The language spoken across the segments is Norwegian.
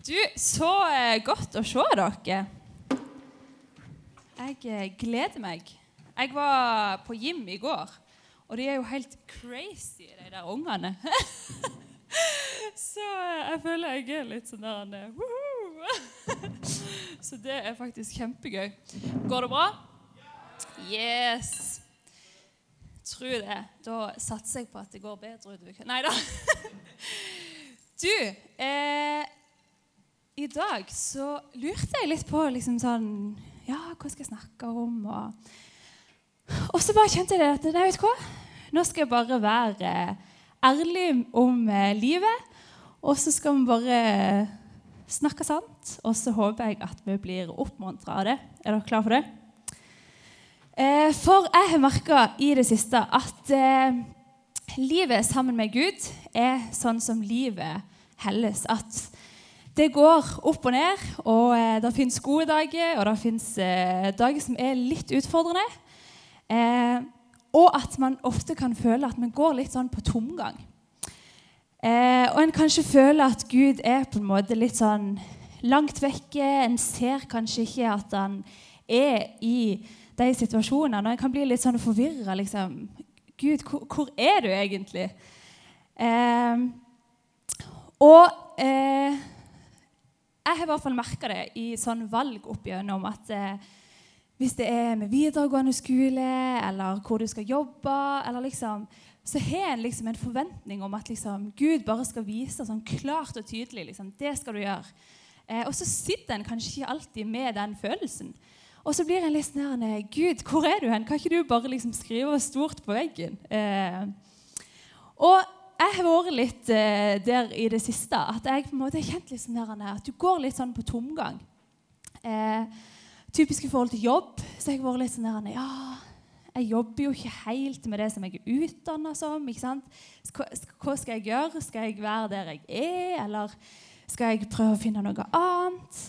Du, så eh, godt å se dere. Jeg eh, gleder meg. Jeg var på gym i går, og de er jo helt crazy, de der ungene. så eh, jeg føler jeg er litt sånn der han. Så det er faktisk kjempegøy. Går det bra? Yes. Tror det. Da satser jeg på at det går bedre utover. Nei da. Du, eh, i dag så lurte jeg litt på liksom sånn Ja, hva skal jeg snakke om? Og, og så bare kjente jeg at nei, vet du hva? Nå skal jeg bare være ærlig om eh, livet. Og så skal vi bare snakke sant. Og så håper jeg at vi blir oppmuntra av det. Er dere klare for det? Eh, for jeg har merka i det siste at eh, livet sammen med Gud er sånn som livet helles. At det går opp og ned, og eh, det fins gode dager, og det fins eh, dager som er litt utfordrende. Eh, og at man ofte kan føle at man går litt sånn på tomgang. Eh, og en kanskje føler at Gud er på en måte litt sånn langt vekke. En ser kanskje ikke at han er i de situasjonene. Og en kan bli litt sånn forvirra. Liksom. Gud, hvor, hvor, er du egentlig? Eh, og eh, jeg har i hvert fall merka det i sånn valg opp gjennom at eh, hvis det er med videregående skole, eller hvor du skal jobbe, liksom, så har en liksom en forventning om at liksom, Gud bare skal vise sånn klart og tydelig liksom, det skal du gjøre. Eh, og så sitter en kanskje ikke alltid med den følelsen. Og så blir en litt sånn Gud, hvor er du hen? Kan ikke du bare liksom skrive stort på veggen? Eh, og jeg har vært litt eh, der i det siste at jeg på en måte har kjent litt sånn der, at du går litt sånn på tomgang. Eh, typisk i forhold til jobb så har jeg vært litt sånn der Ja, jeg jobber jo ikke helt med det som jeg er utdanna som. ikke sant? Hva skal jeg gjøre? Skal jeg være der jeg er, eller skal jeg prøve å finne noe annet?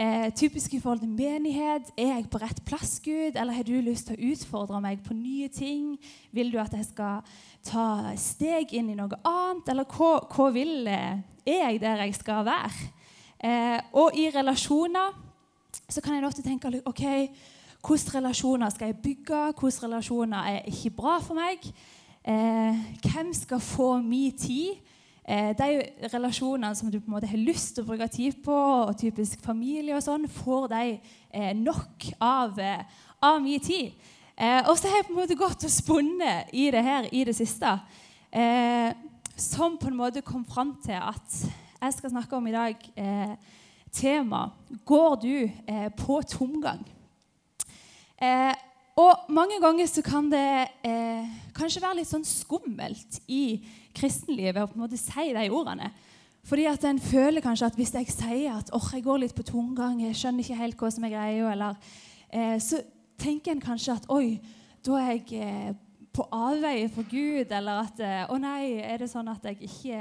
Eh, typisk i forhold til menighet. Er jeg på rett plass, Gud? Eller har du lyst til å utfordre meg på nye ting? Vil du at jeg skal ta steg inn i noe annet? Eller hva, hva vil jeg? Er jeg der jeg skal være? Eh, og i relasjoner så kan jeg ofte tenke ok, hvilke relasjoner skal jeg bygge? Hvilke relasjoner er ikke bra for meg? Eh, hvem skal få min tid? Eh, de relasjonene som du på en måte har lyst til å bruke tid på, og typisk familie og sånn, får de eh, nok av, eh, av min tid. Eh, og så har jeg på en måte gått og spunnet i det her i det siste. Eh, som på en måte kom fram til at jeg skal snakke om i dag eh, tema Går du på tomgang? Og mange ganger så kan det kanskje være litt sånn skummelt i kristenlivet å på en måte si de ordene. Fordi at en føler kanskje at hvis jeg sier at oh, jeg går litt på tomgang, jeg skjønner ikke helt hva som er greia, eller eh, så tenker en kanskje at oi, da er jeg eh, på avveie for Gud, eller at eh, å nei, er det sånn at jeg ikke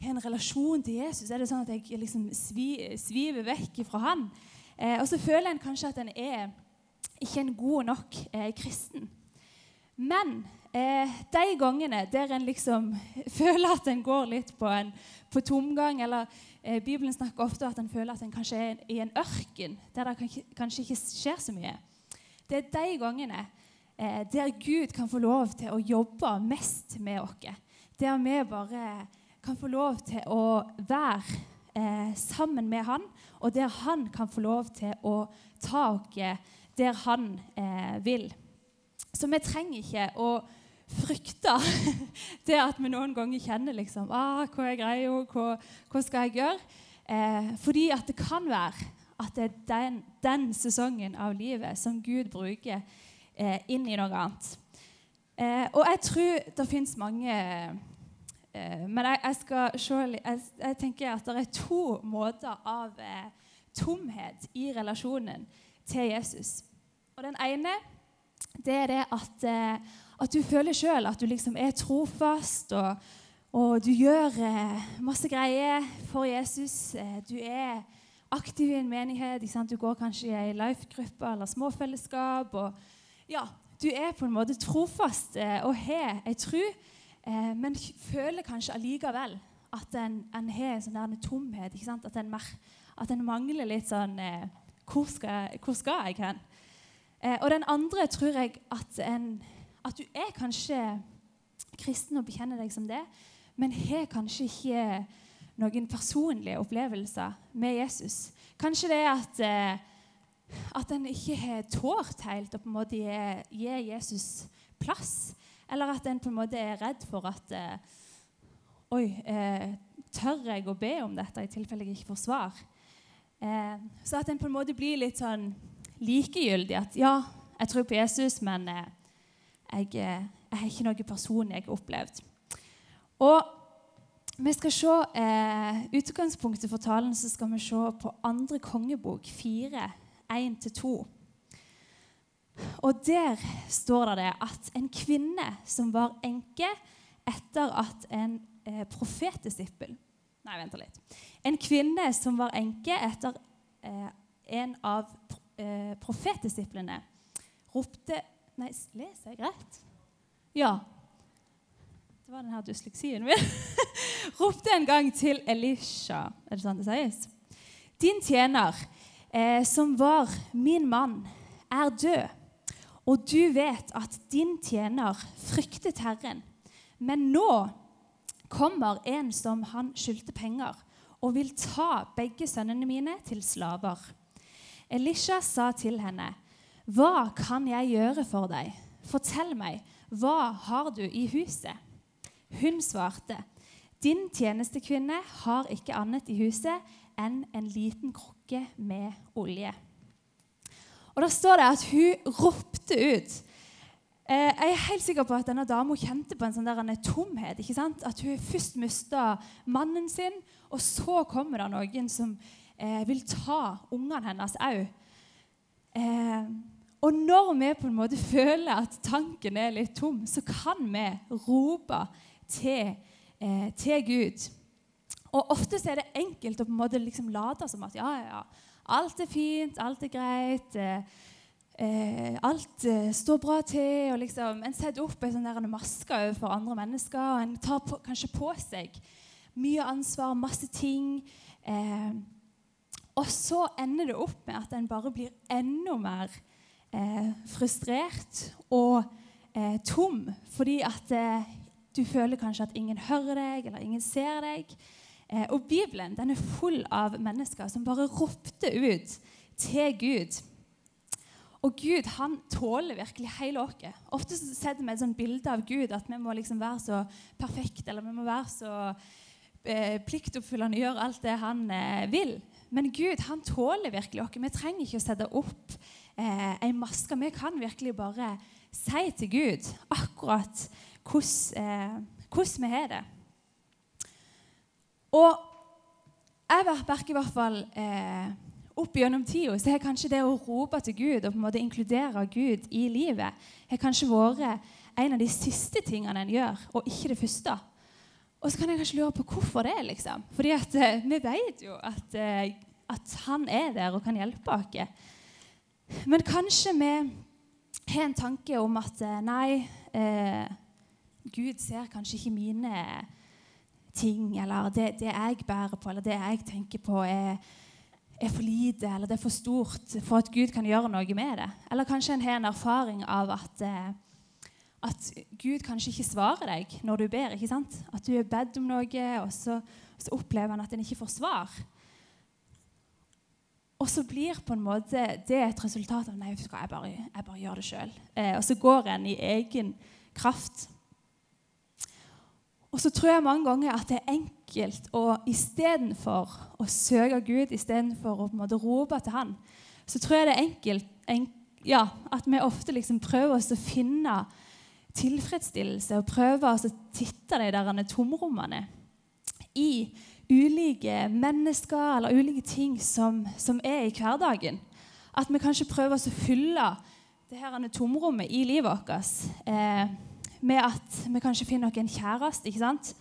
har en relasjon til Jesus? Er det sånn at jeg liksom svi, sviver vekk fra han? Eh, og så føler en kanskje at en er ikke en god nok eh, kristen. Men eh, de gangene der en liksom føler at en går litt på, en, på tomgang, eller eh, Bibelen snakker ofte om at en føler at en kanskje er i en ørken der det kanskje, ikke skjer så mye. Det er de gangene eh, der Gud kan få lov til å jobbe mest med oss. Der vi bare kan få lov til å være eh, sammen med Han, og der Han kan få lov til å ta oss der Han eh, vil. Så vi trenger ikke å frykte det at vi noen ganger kjenner liksom, ah, hva er greia, hva, hva, skal jeg gjøre? Eh, fordi at det kan være at det er den, den sesongen av livet som Gud bruker eh, inn i noe annet. Eh, og jeg tror det fins mange eh, Men jeg, jeg, skal se jeg, jeg, tenker at det er to måter av eh, tomhet i relasjonen til Jesus. Og den ene det er det at, eh, at du føler sjøl at du liksom er trofast, og, og du gjør eh, masse greier for Jesus. Eh, du er aktiv i en menighet. Du går kanskje i ei life-gruppe eller småfellesskap. og ja, Du er på en måte trofast og har ei tru, men føler kanskje allikevel at en, en har en sånn der en tomhet. ikke sant? At en, mer- at en mangler litt sånn eh, hvor, skal, hvor skal jeg hen? Eh, og den andre tror jeg at, en, at du er kanskje kristen og bekjenner deg som det, men har kanskje ikke noen personlige opplevelser med Jesus. Kanskje det er at, eh, at en ikke har tålt helt å på en måte gi, gi Jesus plass. Eller at en på en måte er redd for at eh, Oi, eh, tør jeg å be om dette i tilfelle jeg ikke får svar? Eh, så at en på en måte blir litt sånn likegyldig. At ja, jeg tror på Jesus, men eh, jeg, eh, jeg har ikke noe personlig jeg har opplevd. Og vi skal se eh, Utgangspunktet for talen så skal vi se på andre kongebok 4, 1-2. Og der står det at en kvinne som var enke etter at en eh, profetdisippel Nei, vent litt. En kvinne som var enke etter eh, en av eh, profetdisiplene, ropte Nei, leser jeg rett? Ja. Det var den her dysleksien min. ropte en gang til Elisha Er det sånn det sies? Din tjener, eh, som var min mann, er død. Og du vet at din tjener fryktet Herren. Men nå kommer en som han skyldte penger, og vil ta begge sønnene mine til slaver. Elisha sa til henne, 'Hva kan jeg gjøre for deg? Fortell meg, hva har du i huset?' Hun svarte, 'Din tjenestekvinne har ikke annet i huset enn en liten krukke med olje.' Og Da står det at hun ropte ut. Eh, jeg er helt sikker på at denne dama kjente på en sånn der en tomhet. ikke sant? At hun først mista mannen sin, og så kommer det noen som eh, vil ta ungene hennes òg. Eh, og når vi på en måte føler at tanken er litt tom, så kan vi rope til, eh, til Gud. Og ofte er det enkelt å på en måte liksom late som at ja, ja, ja, alt er fint, alt er greit. Eh, eh, alt eh, står bra til. og liksom, En setter opp en sånn maske overfor andre mennesker. og En tar på, kanskje på seg mye ansvar, masse ting. Eh, og så ender det opp med at en bare blir enda mer eh, frustrert og eh, tom. Fordi at eh, du føler kanskje at ingen hører deg, eller ingen ser deg. Eh, og Bibelen den er full av mennesker som bare ropte ut til Gud. Og Gud han tåler virkelig hele oss. Ofte så setter vi et sånt bilde av Gud at vi må liksom være så perfekte eller vi må være så eh, pliktoppfyllende gjøre alt det han eh, vil. Men Gud han tåler virkelig oss. Vi trenger ikke å sette opp eh, en maske. Vi kan virkelig bare si til Gud akkurat hvordan, eh, vi har det. Og jeg merker i hvert fall eh, opp gjennom tida så har kanskje det å rope til Gud og på en måte inkludere Gud i livet har kanskje vært en av de siste tingene en gjør, og ikke det første. Og så kan jeg kanskje lure på hvorfor det. liksom. Fordi at eh, vi vet jo at, eh, at han er der og kan hjelpe oss. Men kanskje vi har en tanke om at eh, nei, eh, Gud ser kanskje ikke mine ting, eller det, det jeg bærer på, eller det jeg tenker på, er, er for lite eller det er for stort for at Gud kan gjøre noe med det. Eller kanskje en har en erfaring av at, eh, at Gud kanskje ikke svarer deg når du ber. ikke sant? At du er bedt om noe, og så, så opplever han at en ikke får svar. Og så blir på en måte det et resultat av nei, jeg bare, jeg bare gjør det sjøl. Eh, og så går en i egen kraft. Og så tror jeg mange ganger at det er enkelt å istedenfor å søke Gud, istedenfor å på en måte rope til Han, så tror jeg det er enkelt en, ja, at vi ofte liksom prøver oss å finne tilfredsstillelse og prøver oss å titte de der tomrommene i ulike mennesker eller ulike ting som, som er i hverdagen. At vi kanskje prøver oss å fylle det her tomrommet i livet vårt. Eh, med at vi kanskje finner noen kjæreste. ikke sant?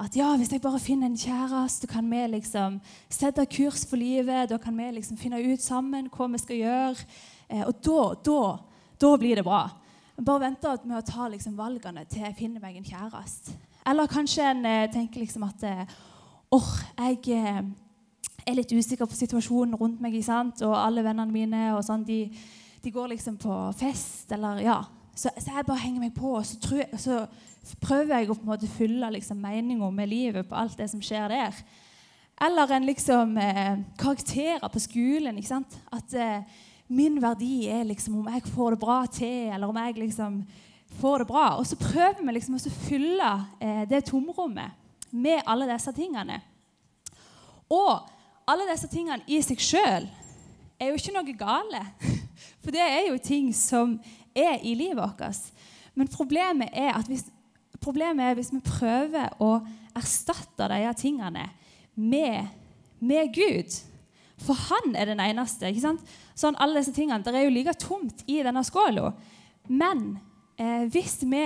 At ja, hvis jeg bare finner en kjæreste, kan vi liksom sette kurs for livet. Da kan vi liksom finne ut sammen hva vi skal gjøre. Eh, og da, da, da blir det bra. Bare vente med å ta liksom valgene til jeg finner meg en kjæreste. Eller kanskje en eh, tenker liksom at åh, åh, jeg eh, er litt usikker på situasjonen rundt meg, ikke sant? og alle vennene mine og sånn, de, de går liksom på fest, eller ja. Så, så jeg bare henger meg på, og så, jeg, så prøver jeg å på en måte fylle liksom, meninga med livet på alt det som skjer der. Eller en liksom eh, karakterer på skolen. ikke sant? At eh, min verdi er liksom om jeg får det bra til, eller om jeg liksom får det bra. Og så prøver vi liksom å fylle eh, det tomrommet med alle disse tingene. Og alle disse tingene i seg sjøl er jo ikke noe gale. For det er jo ting som er i livet vårt. Men problemet er at hvis, problemet er hvis vi prøver å erstatte disse tingene med, med Gud For han er den eneste. ikke sant? Sånn, alle disse tingene, Det er jo like tomt i denne skåla. Men eh, hvis vi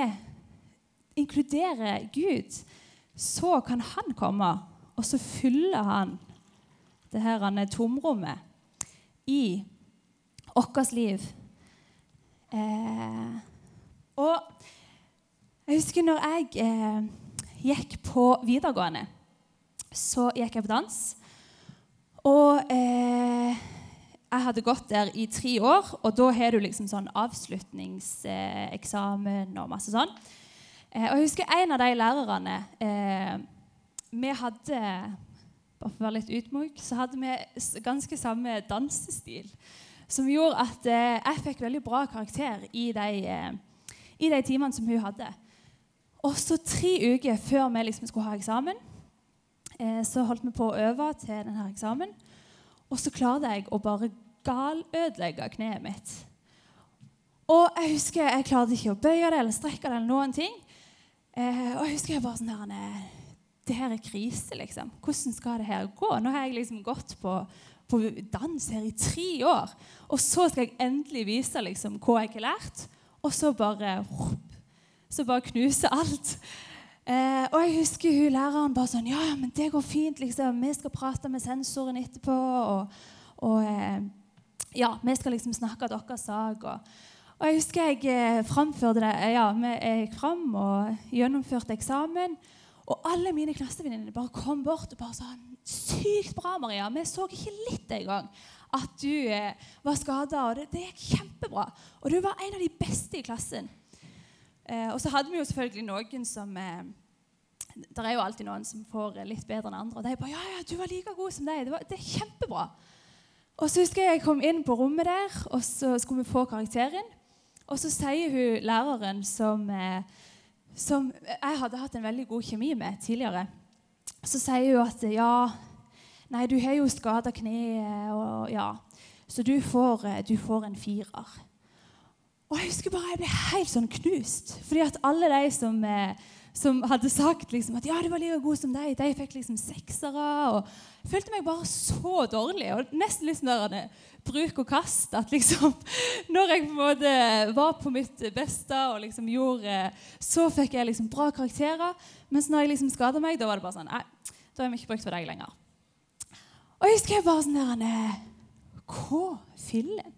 inkluderer Gud, så kan han komme, og så fyller han det her tomrommet i vårt liv. Eh, og jeg husker når jeg eh, gikk på videregående, så gikk jeg på dans. Og eh, jeg hadde gått der i tre år, og da har du liksom sånn avslutningseksamen og masse sånn. Eh, og jeg husker en av de lærerne eh, Vi hadde bare for å være litt utmuk så hadde vi ganske samme dansestil. Som gjorde at eh, jeg fikk veldig bra karakter i de, eh, i de timene som hun hadde. Og så tre uker før vi liksom skulle ha eksamen, eh, så holdt vi på å øve til denne eksamen. Og så klarte jeg å bare galødelegge kneet mitt. Og jeg husker jeg klarte ikke å bøye det eller strekke det. eller noen ting. Og jeg husker jeg bare sånn her det her er krise, liksom. Hvordan skal det her gå? Nå har jeg liksom gått på, på dans her i tre år, og så skal jeg endelig vise liksom hva jeg har lært, og så bare Så bare knuse alt. Eh, og jeg husker hun læreren bare sånn Ja, men det går fint, liksom. Vi skal prate med sensoren etterpå. Og, og eh, ja, vi skal liksom snakke deres sak. Og, og jeg husker jeg eh, framførte det. Ja, jeg gikk fram og gjennomførte eksamen. Og alle mine klassevenninner bare kom bort og bare sa Sykt bra, Maria. Vi så ikke litt engang at du eh, var skada. Og det, det, gikk kjempebra. Og du var en av de beste i klassen. Eh, og så hadde vi jo selvfølgelig noen som eh, Det er jo alltid noen som får litt bedre enn andre. Og de bare Ja, ja, du var like god som deg. Det, var, det er kjempebra. Og så husker jeg jeg kom inn på rommet der, og så skulle vi få karakteren. Og så sier hun læreren som eh, som jeg hadde hatt en veldig god kjemi med tidligere. Så sier hun at ja, nei, du har jo skada kneet, og ja, så du får, eh, du får, en firer. Og jeg husker bare jeg ble helt sånn knust. fordi at alle de som, eh, som hadde sagt liksom, at ja, du var like god som deg, de fikk liksom seksere. og Jeg følte meg bare så dårlig. og Nesten litt sånn bruk og kast. At liksom, når jeg på en måte var på mitt beste og liksom gjorde Så fikk jeg liksom bra karakterer. Mens når jeg liksom skada meg, da var det bare sånn Nei, da har vi ikke brukt for deg lenger. Og jeg skrev bare sånn der Hva fillen?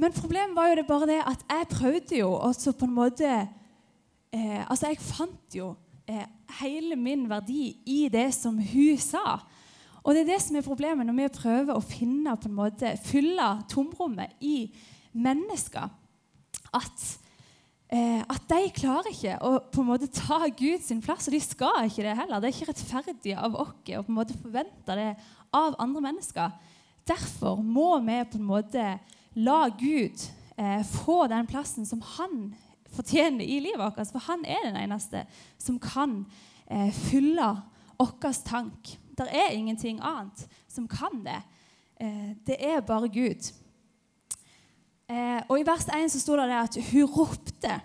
Men problemet var jo det bare det at jeg prøvde jo også på en måte eh, Altså, jeg fant jo eh, hele min verdi i det som hun sa. Og det er det som er problemet når vi prøver å finne på en måte, fylle tomrommet i mennesker. At, at de klarer ikke å på en måte ta Guds plass, og de skal ikke det heller. Det er ikke rettferdig av oss å på en måte forvente det av andre mennesker. Derfor må vi på en måte la Gud eh, få den plassen som han fortjener i livet vårt. For han er den eneste som kan eh, fylle vår tank. Det er ingenting annet som kan det. Eh, det er bare Gud. Eh, og I vers 1 så sto det at hun ropte.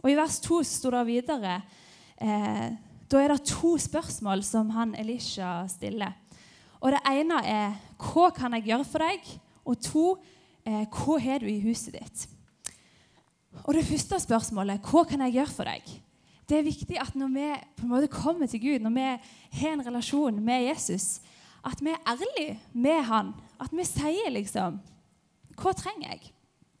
Og i vers 2 så sto det videre eh, Da er det to spørsmål som han Elisha stiller. Og Det ene er 'Hva kan jeg gjøre for deg?' Og to 'Hva har du i huset ditt?' Og Det første spørsmålet 'Hva kan jeg gjøre for deg?' det er viktig at når vi på en måte kommer til Gud, når vi har en relasjon med Jesus, at vi er ærlige med han. At vi sier liksom Hva trenger jeg?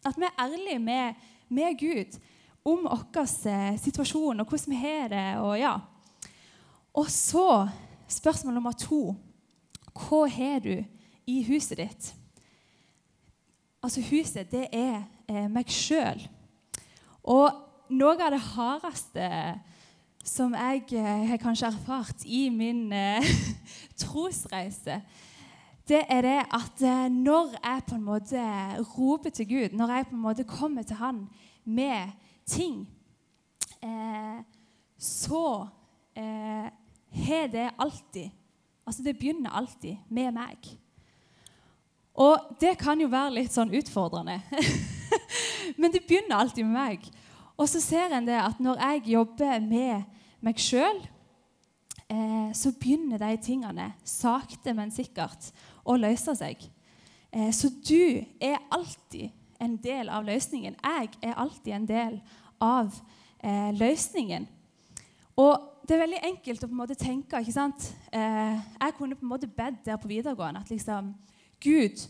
At vi er ærlige med, med Gud om vår eh, situasjon og hvordan vi har det. Og, ja. og så spørsmål nummer to Hva har du i huset ditt? Altså, huset, det er eh, meg sjøl. Og noe av det hardeste som jeg eh, har kanskje erfart i min eh, trosreise, det er det at eh, når jeg på en måte roper til Gud, når jeg på en måte kommer til Han med ting, eh, så eh, det alltid Altså, det begynner alltid med meg. Og det kan jo være litt sånn utfordrende. Men det begynner alltid med meg. Og så ser en det at når jeg jobber med meg sjøl, eh, så begynner de tingene sakte, men sikkert å løse seg. Eh, så du er alltid en del av løsningen. Jeg er alltid en del av eh, løsningen. Og det er veldig enkelt å på en måte tenke ikke sant? Eh, Jeg kunne på en måte bedt der på videregående at liksom Gud,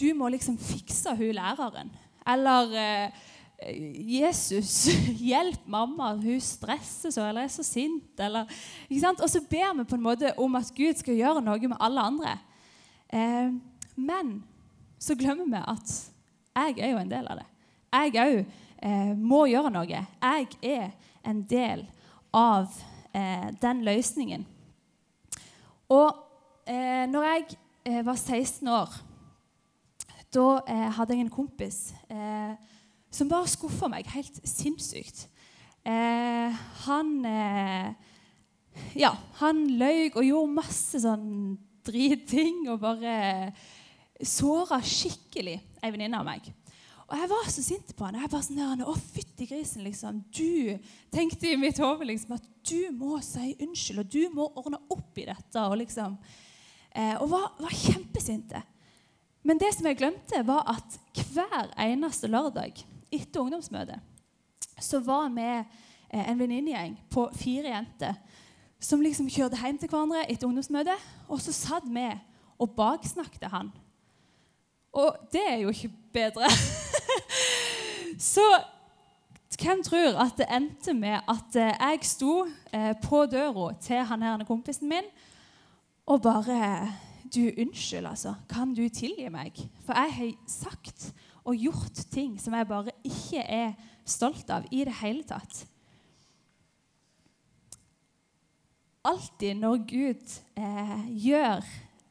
du må liksom fikse hun læreren. Eller eh, Jesus, hjelp mamma, hun stresser så eller er så sint. Eller? Og så ber vi på en måte om at Gud skal gjøre noe med alle andre. Eh, men så glemmer vi at jeg er jo en del av det. Jeg òg eh, må gjøre noe. Jeg er en del av eh, den løsningen. Og eh, når jeg eh, var 16 år, da eh, hadde jeg en kompis eh, som bare skuffa meg helt sinnssykt. Eh, han Ja, han løy og gjorde masse sånn dritting og bare såra skikkelig ei venninne av meg. Og jeg var så sint på han. Jeg bare sånn, Å, fytti grisen, liksom. Du tenkte i mitt hode liksom, at du må si unnskyld, og du må ordne opp i dette. Og liksom, eh, og var, var kjempesinte. Men det som jeg glemte, var at hver eneste lørdag etter ungdomsmøtet så var vi eh, en venninnegjeng på fire jenter som liksom kjørte hjem til hverandre etter ungdomsmøtet. Og så satt vi og baksnakket han. Og det er jo ikke bedre. Så hvem tror at det endte med at eh, jeg sto eh, på døra til han her kompisen min og bare Du, unnskyld, altså. Kan du tilgi meg? For jeg har sagt og gjort ting som jeg bare ikke er stolt av i det hele tatt. Alltid når Gud eh, gjør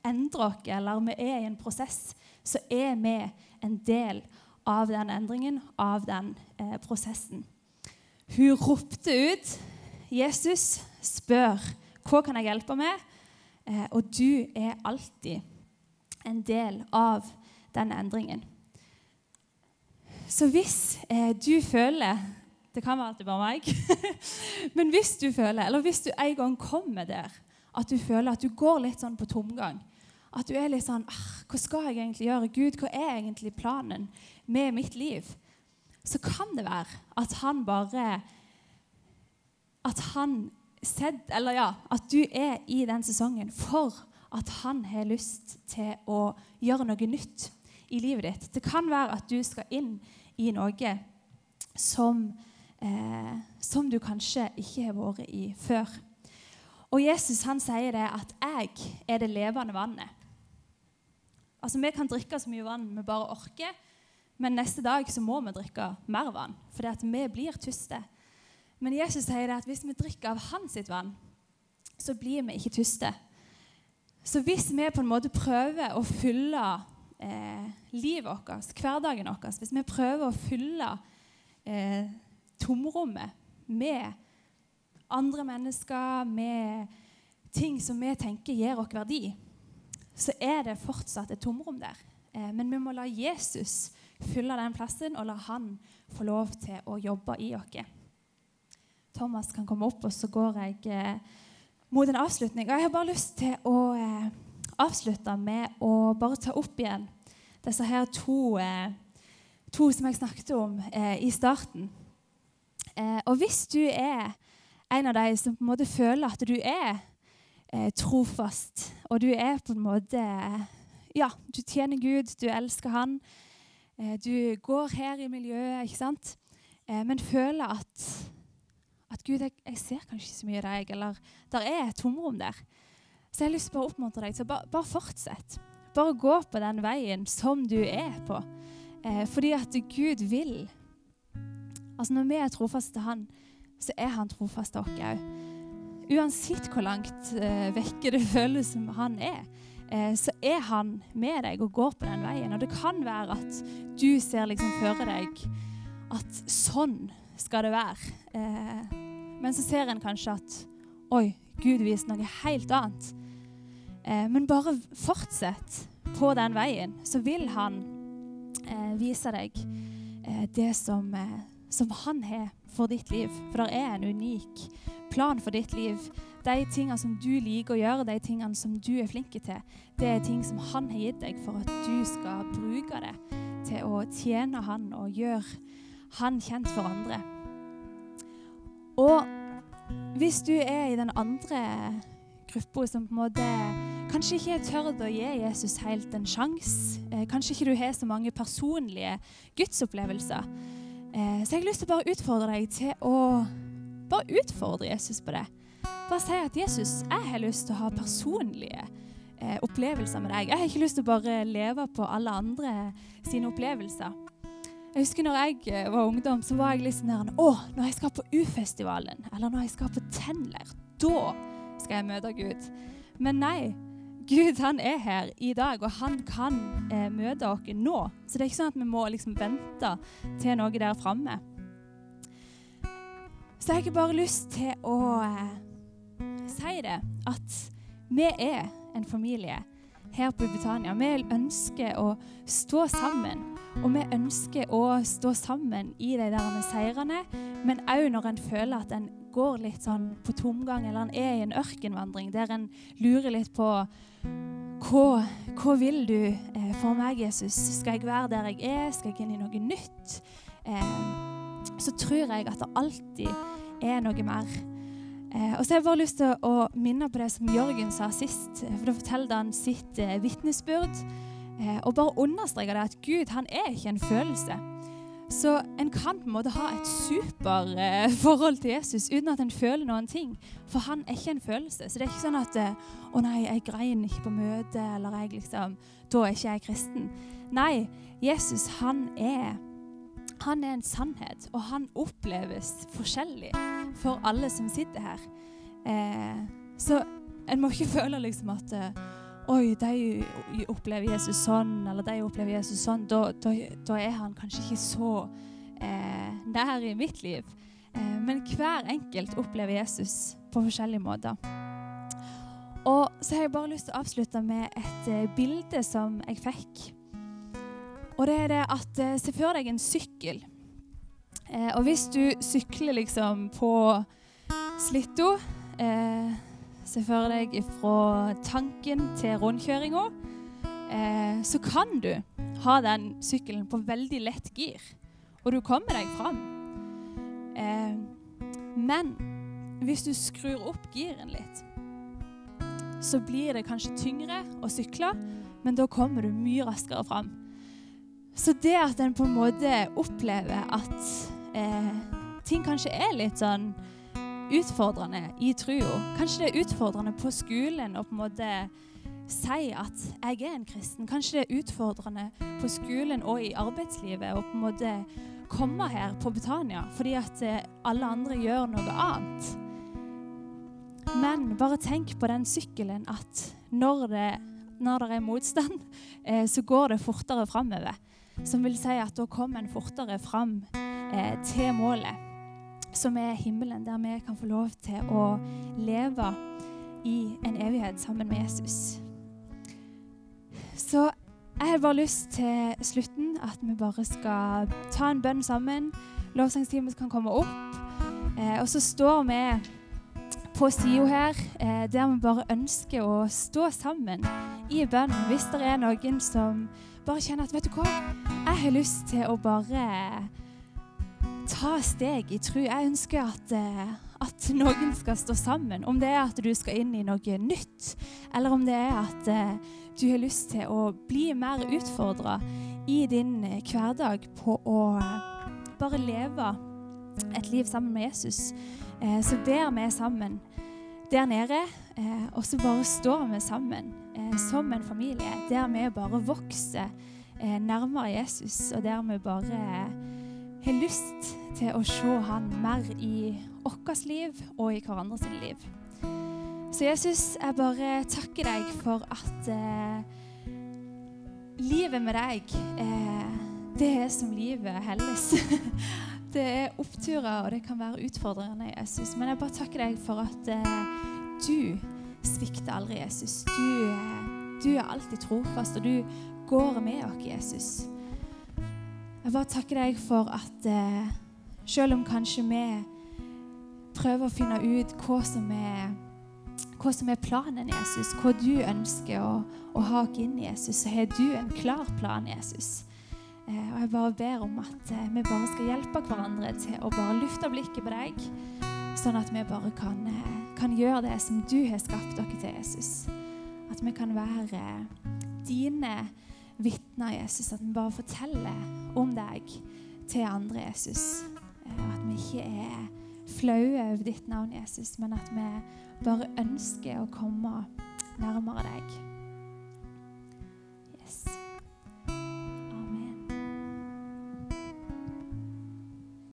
endrer oss, eller vi er i en prosess, så er vi en del av den endringen, av den eh, prosessen. Hun ropte ut. Jesus spør hva kan jeg hjelpe med, eh, og du er alltid en del av den endringen. Så hvis eh, du føler Det kan være alltid bare meg. Men hvis du føler, eller hvis du en gang kommer der at du føler at du går litt sånn på tomgang, at du er litt sånn Hva skal jeg egentlig gjøre? Gud, hva er egentlig planen med mitt liv? Så kan det være at han bare At han sett, eller ja, at du er i den sesongen for at han har lyst til å gjøre noe nytt i livet ditt. Det kan være at du skal inn i noe som, eh, som du kanskje ikke har vært i før. Og Jesus han sier det at 'jeg er det levende vannet'. Altså, Vi kan drikke så mye vann vi bare orker, men neste dag så må vi drikke mer vann, fordi at vi blir tyste. Men Jesus sier det at hvis vi drikker av hans vann, så blir vi ikke tyste. Så hvis vi på en måte prøver å fylle eh, livet vårt, hverdagen vår, hvis vi prøver å fylle eh, tomrommet med andre mennesker, med ting som vi tenker gir oss verdi, så er det fortsatt et tomrom der. Eh, men vi må la Jesus fylle den plassen, og la han få lov til å jobbe i oss. Thomas kan komme opp, og så går jeg eh, mot en avslutning. Jeg har bare lyst til å eh, avslutte med å bare ta opp igjen disse her to, to som jeg snakket om i starten. og hvis du er en av de som på en måte føler at du er eh, trofast. Og du er på en måte Ja, du tjener Gud, du elsker Han. Eh, du går her i miljøet, ikke sant? Eh, men føler at, at Gud, jeg, jeg, ser kanskje ikke så mye av deg, eller der er et tomrom der. Så jeg har lyst til å oppmuntre deg til å bare, bare fortsette. Bare gå på den veien som du er på. Eh, fordi at Gud vil. Altså Når vi er trofaste til Han, så er Han trofast til oss òg. Uansett hvor langt eh, vekke det føles som Han er, eh, så er Han med deg og går på den veien. Og det kan være at du ser liksom føre deg at sånn skal det være. Eh, men så ser en kanskje at oi, Gud viser noe helt annet. Eh, men bare fortsett på den veien, så vil han eh, vise deg eh, det som, som, han har for ditt liv. For det er en unik plan for ditt liv. De tingene som du liker å gjøre, de tingene som du er flink til, det er ting som han har gitt deg for at du skal bruke det til å tjene han og gjøre han kjent for andre. Og hvis du er i den andre gruppa som på en måte kanskje ikke tør å gi Jesus helt en sjanse, eh, kanskje ikke du har så mange personlige gudsopplevelser, eh, så jeg har lyst til å bare utfordre deg til å bare utfordre Jesus på det. Bare si at Jesus, jeg har lyst til å ha personlige eh, opplevelser med deg. Jeg har ikke lyst til å bare leve på alle andre sine opplevelser. Jeg husker når jeg var ungdom, så var jeg litt sånn her Å, når jeg skal på U-festivalen, eller når jeg skal på Tenler, da skal jeg møte Gud. Men nei, Gud han er her i dag, og han kan eh, møte oss nå. Så det er ikke sånn at vi må liksom vente til noe der framme. Så jeg har bare lyst til å eh, si det, at vi er en familie her på Britannia. Vi ønsker å stå sammen og vi ønsker å stå sammen i de der seirene, men òg når en føler at en går litt sånn på tomgang, eller en er i en ørkenvandring der en lurer litt på hva, hva vil du eh, for meg, Jesus? Skal jeg være der jeg er? Skal jeg inn i noe nytt? Eh, så tror jeg at det alltid er noe mer. Eh, og så har jeg bare lyst til å minne på det som Jørgen sa sist. For da forteller han sitt eh, vitnesbyrd. Eh, og bare understreke det at Gud han er ikke en følelse. Så en kan på en måte ha et superforhold eh, til Jesus uten at en føler noen ting. For han er ikke en følelse. Så det er ikke sånn at eh, 'Å nei, jeg grein ikke på møtet', eller jeg liksom, 'Da er ikke jeg kristen'. Nei, Jesus han er han er en sannhet, og han oppleves forskjellig for alle som sitter her. Eh, så en må ikke føle liksom at eh, Oi, de opplever Jesus sånn, eller de opplever Jesus sånn. Da, da, da er han kanskje ikke så eh, nær i mitt liv. Eh, men hver enkelt opplever Jesus på forskjellige måter. Og så har jeg bare lyst til å avslutte med et eh, bilde som jeg fikk. Og det er det at eh, Se for deg en sykkel. Eh, og hvis du sykler liksom på Slitto eh, Se for deg fra tanken til rundkjøringa. Eh, så kan du ha den sykkelen på veldig lett gir, og du kommer deg fram. Eh, men hvis du skrur opp giren litt, så blir det kanskje tyngre å sykle, men da kommer du mye raskere fram. Så det at en på en måte opplever at eh, ting kanskje er litt sånn utfordrende i trua. Kanskje det er utfordrende på skolen å på en måte si at jeg er en kristen. Kanskje det er utfordrende på skolen og i arbeidslivet å på en måte komme her på Betania fordi at eh, alle andre gjør noe annet. Men bare tenk på den sykkelen at når det, når det er motstand, eh, så går det fortere framover. Som vil si at da kommer en fortere fram eh, til målet som er himmelen, der vi kan få lov til å leve i en evighet sammen med Jesus. Så jeg har bare lyst til slutten at vi bare skal ta en bønn sammen. Lovsangstimen kan komme opp. Eh, og så står vi på sida her eh, der vi bare ønsker å stå sammen i bønn. Hvis det er noen som bare kjenner at vet du hva, jeg har lyst til å bare ta steg i tro. Jeg ønsker at, eh, at, noen skal stå sammen. Om det er at du skal inn i noe nytt, eller om det er at eh, du har lyst til å bli mer utfordra i din eh, hverdag på å bare leve et liv sammen med Jesus, så ber vi sammen der nede, og så bare står vi sammen som en familie. Der vi bare vokser nærmere Jesus, og der vi bare har lyst til å se han mer i vårt liv og i hverandres liv. Så Jesus, jeg bare takker deg for at eh, livet med deg, eh, det er som livet helles. det er oppturer, og det kan være utfordrende, Jesus. Men jeg bare takker deg for at eh, du svikter aldri, Jesus. Du, eh, du, er alltid trofast, og du går med oss, Jesus. Jeg bare takker deg for at eh, selv om kanskje vi prøver å finne ut hva som er, hva som er planen, Jesus, hva du ønsker å, å ha oss inn i, Jesus, så har du en klar plan, Jesus. Eh, og jeg bare ber om at eh, vi bare skal hjelpe hverandre til å bare lufte blikket på deg, sånn at vi bare kan, eh, kan gjøre det som du har skapt dere til, Jesus. At vi kan være dine vitner, Jesus. At vi bare forteller om deg til andre, Jesus. At vi ikke er flaue over ditt navn, Jesus, men at vi bare ønsker å komme nærmere deg. Yes.